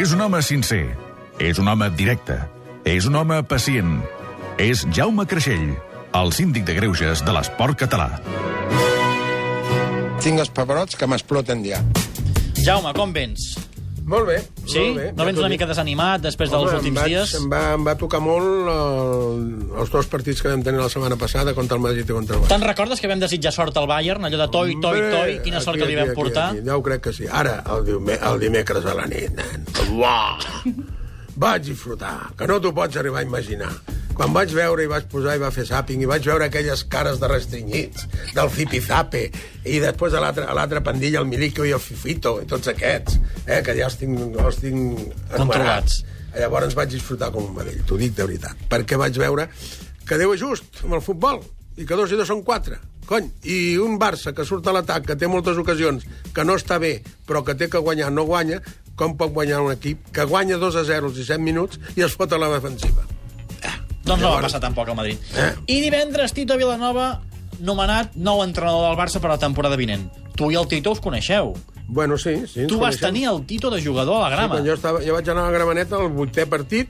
És un home sincer. És un home directe. És un home pacient. És Jaume Creixell, el síndic de greuges de l'esport català. Tinc els pebrots que m'exploten ja. Jaume, com vens? Molt bé, Sí? molt bé. No vens Ja una mica desanimat després dels Home, em últims vaig, dies? Em va, em va tocar molt el, els dos partits que vam tenir la setmana passada contra el Madrid i contra el Barça. Te'n recordes que vam desitjar sort al Bayern? Allò de toi, toi, Hombre, toi, quina sort aquí, que li vam aquí, portar? Aquí, aquí. Ja ho crec que sí. Ara, el, diume, el dimecres a la nit, nen. Uah! Vaig disfrutar, que no t'ho pots arribar a imaginar. Quan vaig veure i vaig posar i va fer zapping i vaig veure aquelles cares de restringits, del Zipizape, i després a l'altra pandilla, el Milico i el Fifito, i tots aquests, eh, que ja els tinc, els tinc Controlats. Llavors vaig disfrutar com un vedell, t'ho dic de veritat, perquè vaig veure que Déu és just amb el futbol, i que dos i dos són quatre. Cony, i un Barça que surt a l'atac, que té moltes ocasions, que no està bé, però que té que guanyar, no guanya, com pot guanyar un equip que guanya 2 a 0 als 17 minuts i es fot a la defensiva? Doncs no va passar tampoc al Madrid. Eh? I divendres, Tito Vilanova, nomenat nou entrenador del Barça per a la temporada vinent. Tu i el Tito us coneixeu. Bueno, sí, sí. Tu vas coneixem. tenir el Tito de jugador a la Sí, grama. quan jo, estava, jo vaig anar a la Gramaneta al vuitè partit,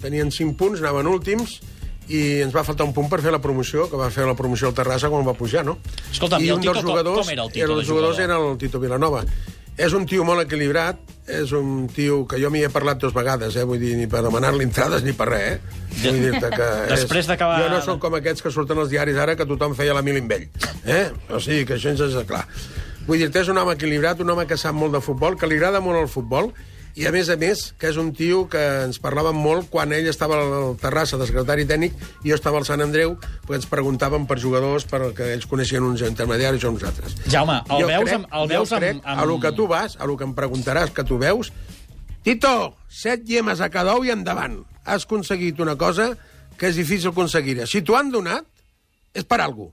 tenien 5 punts, anaven últims, i ens va faltar un punt per fer la promoció, que va fer la promoció al Terrassa quan va pujar, no? Escolta'm, i el Tito com- com era el Tito els jugadors jugador? era el Tito Vilanova. És un tio molt equilibrat, és un tio que jo m'hi he parlat dues vegades, eh? vull dir, ni per demanar-li entrades ni per res, eh? Vull dir-te que... Després és... d'acabar- Jo no sóc com aquests que surten als diaris ara que tothom feia la mil amb ell, eh? O sigui, que això ens és clar. Vull dir-te, és un home equilibrat, un home que sap molt de futbol, que li agrada molt el futbol, i a més a més, que és un tio que ens parlava molt quan ell estava al Terrassa de secretari tècnic i jo estava al Sant Andreu, perquè ens preguntaven per jugadors, perquè ells coneixien uns intermediaris o uns altres. Jaume, el Jo veus, crec- amb, el veus amb, crec, amb... A lo que tu vas, a lo que em preguntaràs que tu veus, Tito, set llemes a cada ou i endavant. Has aconseguit una cosa que és difícil aconseguir. Si t'ho han donat, és per algú.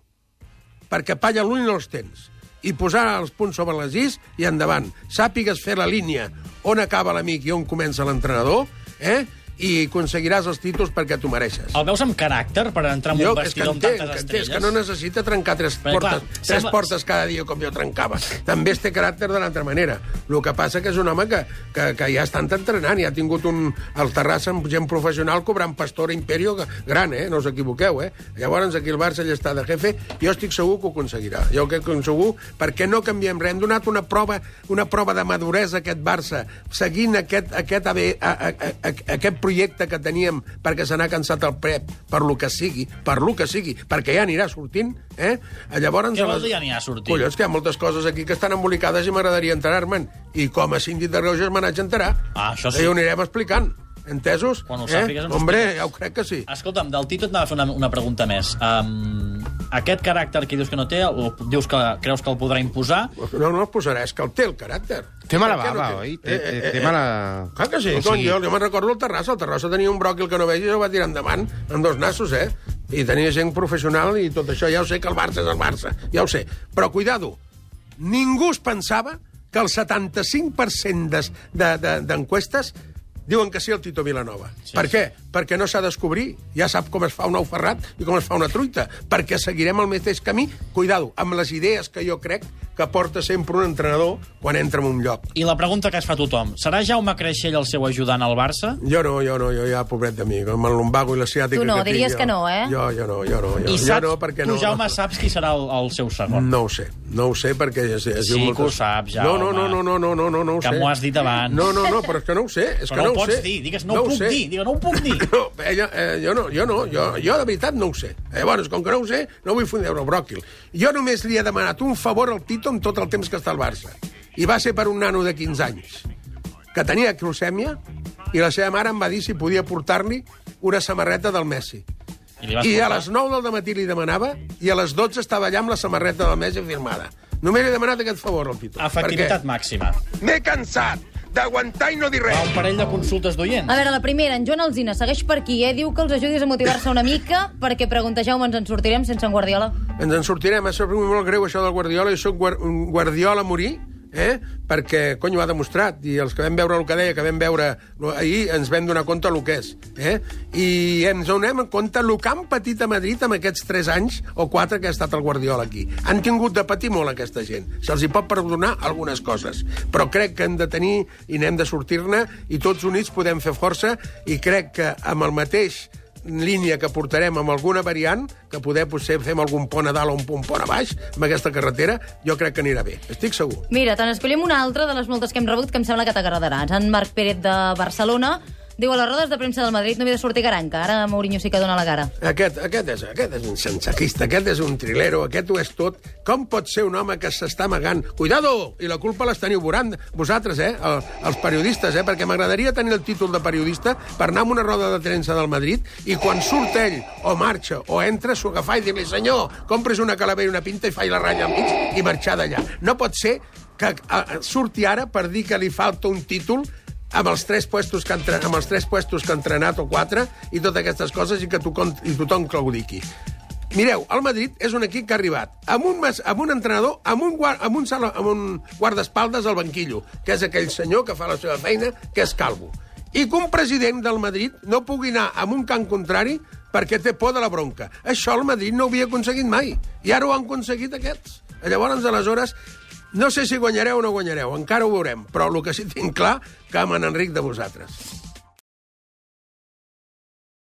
Perquè palla l'ull no els tens. I posar els punts sobre les is i endavant. Sàpigues fer la línia on acaba l'amic i on comença l'entrenador, eh? I aconseguiràs els títols perquè t'ho mereixes. El veus amb caràcter per entrar en Jo, un vestidor amb tantes que, entenc, estrelles? és que no necessita trencar tres, Perquè, portes, clar, tres sembla- portes cada dia com jo trencava. També es té caràcter de l'altra manera. El que passa que és un home que, que, que ja està entrenant i ha tingut un, el Terrassa amb gent professional cobrant Pastor Imperio gran, eh? no us equivoqueu. Eh? Llavors aquí el Barça ja està de jefe jo estic segur que ho aconseguirà. Jo crec que segur perquè no canviem res. Hem donat una prova, una prova de maduresa a aquest Barça seguint aquest, aquest, a, a, a, a, aquest projecte que teníem perquè se n'ha cansat el Prep per lo que sigui, per lo que sigui, perquè ja anirà sortint, eh? Llavors... Què a vol les- dir ja anirà sortint? Collons, que hi ha moltes coses aquí que estan embolicades i m'agradaria enterar-me'n. I com a síndic de Greuges me n'haig d'enterar. Ah, això sí. I ho anirem explicant. Entesos? Quan ho eh? sàpigues ens ho Hombre, expliques. ja ho crec que sí. Escolta'm, del Tito et anava a fer una, una pregunta més. Um, aquest caràcter que dius que no té, o dius que creus que el podrà imposar, No, no el posarà, és que el té, el caràcter. Té mala què no té? oi? Té, té, té mala... Clar que sí, O sigui- jo, jo me'n recordo el Terrassa, el Terrassa tenia un bròquil que no veig i el va tirar endavant amb dos nassos, eh? I tenia gent professional i tot això, ja ho sé que el Barça és el Barça, ja ho sé. Però cuidado, ningú es pensava que el 75% d'es- de- de- d'enquestes de, diuen que sí al Tito Vilanova. Sí, per què? Perquè no s'ha de descobrir. Ja sap com es fa un ou ferrat i com es fa una truita. Perquè seguirem el mateix camí, cuidado, amb les idees que jo crec que porta sempre un entrenador quan entra en un lloc. i la pregunta que es fa tothom, serà Jaume Creixell el seu ajudant al Barça? Jo no, jo no, jo ja, pobret de mi, amb el lumbago i la ciàtica Tu no, que diries tinc, que jo, no, eh? Jo, jo no, jo no, jo, I jo saps, no, perquè tu, no. Jaume, saps qui serà el, el seu segon? No ho sé, no ho sé perquè es, es Sí diu que ho saps, Jaume. No, no, no, no, no, no, no, no, no ho Que sé. m'ho has dit abans. No, no, no, però és que no ho sé, és Però que no, no, ho ho pots sé. dir, digues, no, ho ho puc sé. dir, digues, no ho puc dir. No, ella, eh, jo no, jo no, jo, jo de veritat no ho sé. Llavors, com que no ho sé, no vull fotre el bròquil. Jo només li he demanat un favor al Tito en tot el temps que està al Barça. I va ser per un nano de 15 anys, que tenia closèmia, i la seva mare em va dir si podia portar-li una samarreta del Messi. I, I a les 9 del matí li demanava, i a les 12 estava allà amb la samarreta del Messi firmada. Només li he demanat aquest favor al Tito. Efectivitat màxima. M'he cansat d'aguantar i no dir Va, res. un parell de consultes d'oients. A veure, la primera, en Joan Alzina segueix per aquí, eh? Diu que els ajudis a motivar-se una mica perquè pregunta Jaume, ens en sortirem sense en Guardiola? Ens en sortirem, és molt greu això del Guardiola, jo soc guar un Guardiola a morir, eh? perquè, cony, ho ha demostrat, i els que vam veure el que deia, que vam veure ahir, ens vam donar compte el que és. Eh? I ens donem en compte el que han patit a Madrid amb aquests 3 anys o 4 que ha estat el Guardiola aquí. Han tingut de patir molt aquesta gent. Se'ls hi pot perdonar algunes coses, però crec que hem de tenir i n'hem de sortir-ne i tots units podem fer força i crec que amb el mateix línia que portarem amb alguna variant, que poder potser fem algun pont a dalt o un pont a baix, amb aquesta carretera, jo crec que anirà bé. Estic segur. Mira, te n'escollem una altra de les moltes que hem rebut que em sembla que t'agradarà. En Marc Pérez de Barcelona diu a les rodes de premsa del Madrid no havia de sortir Garanca. Ara Mourinho sí que dona la cara. Aquest, aquest, és, aquest és un sensatista, aquest és un trilero, aquest ho és tot. Com pot ser un home que s'està amagant? Cuidado! I la culpa les teniu vorant, vosaltres, eh? El, els periodistes, eh? Perquè m'agradaria tenir el títol de periodista per anar a una roda de premsa del Madrid i quan surt ell, o marxa, o entra, s'ho agafar i dir-li, senyor, compres una calavera i una pinta i faig la ratlla al mig i marxar d'allà. No pot ser que a, surti ara per dir que li falta un títol amb els tres puestos que ha entrenat, amb els tres puestos que ha entrenat o quatre i totes aquestes coses i que tothom, i tothom digui. Mireu, el Madrid és un equip que ha arribat amb un, mas- amb un entrenador, amb un, guar, amb un, sala, amb un guardaespaldes al banquillo, que és aquell senyor que fa la seva feina, que és calvo. I que un president del Madrid no pugui anar amb un camp contrari perquè té por de la bronca. Això el Madrid no ho havia aconseguit mai. I ara ho han aconseguit aquests. Llavors, aleshores, no sé si guanyareu o no guanyareu, encara ho veurem, però el que sí tinc clar, que amb en Enric de vosaltres.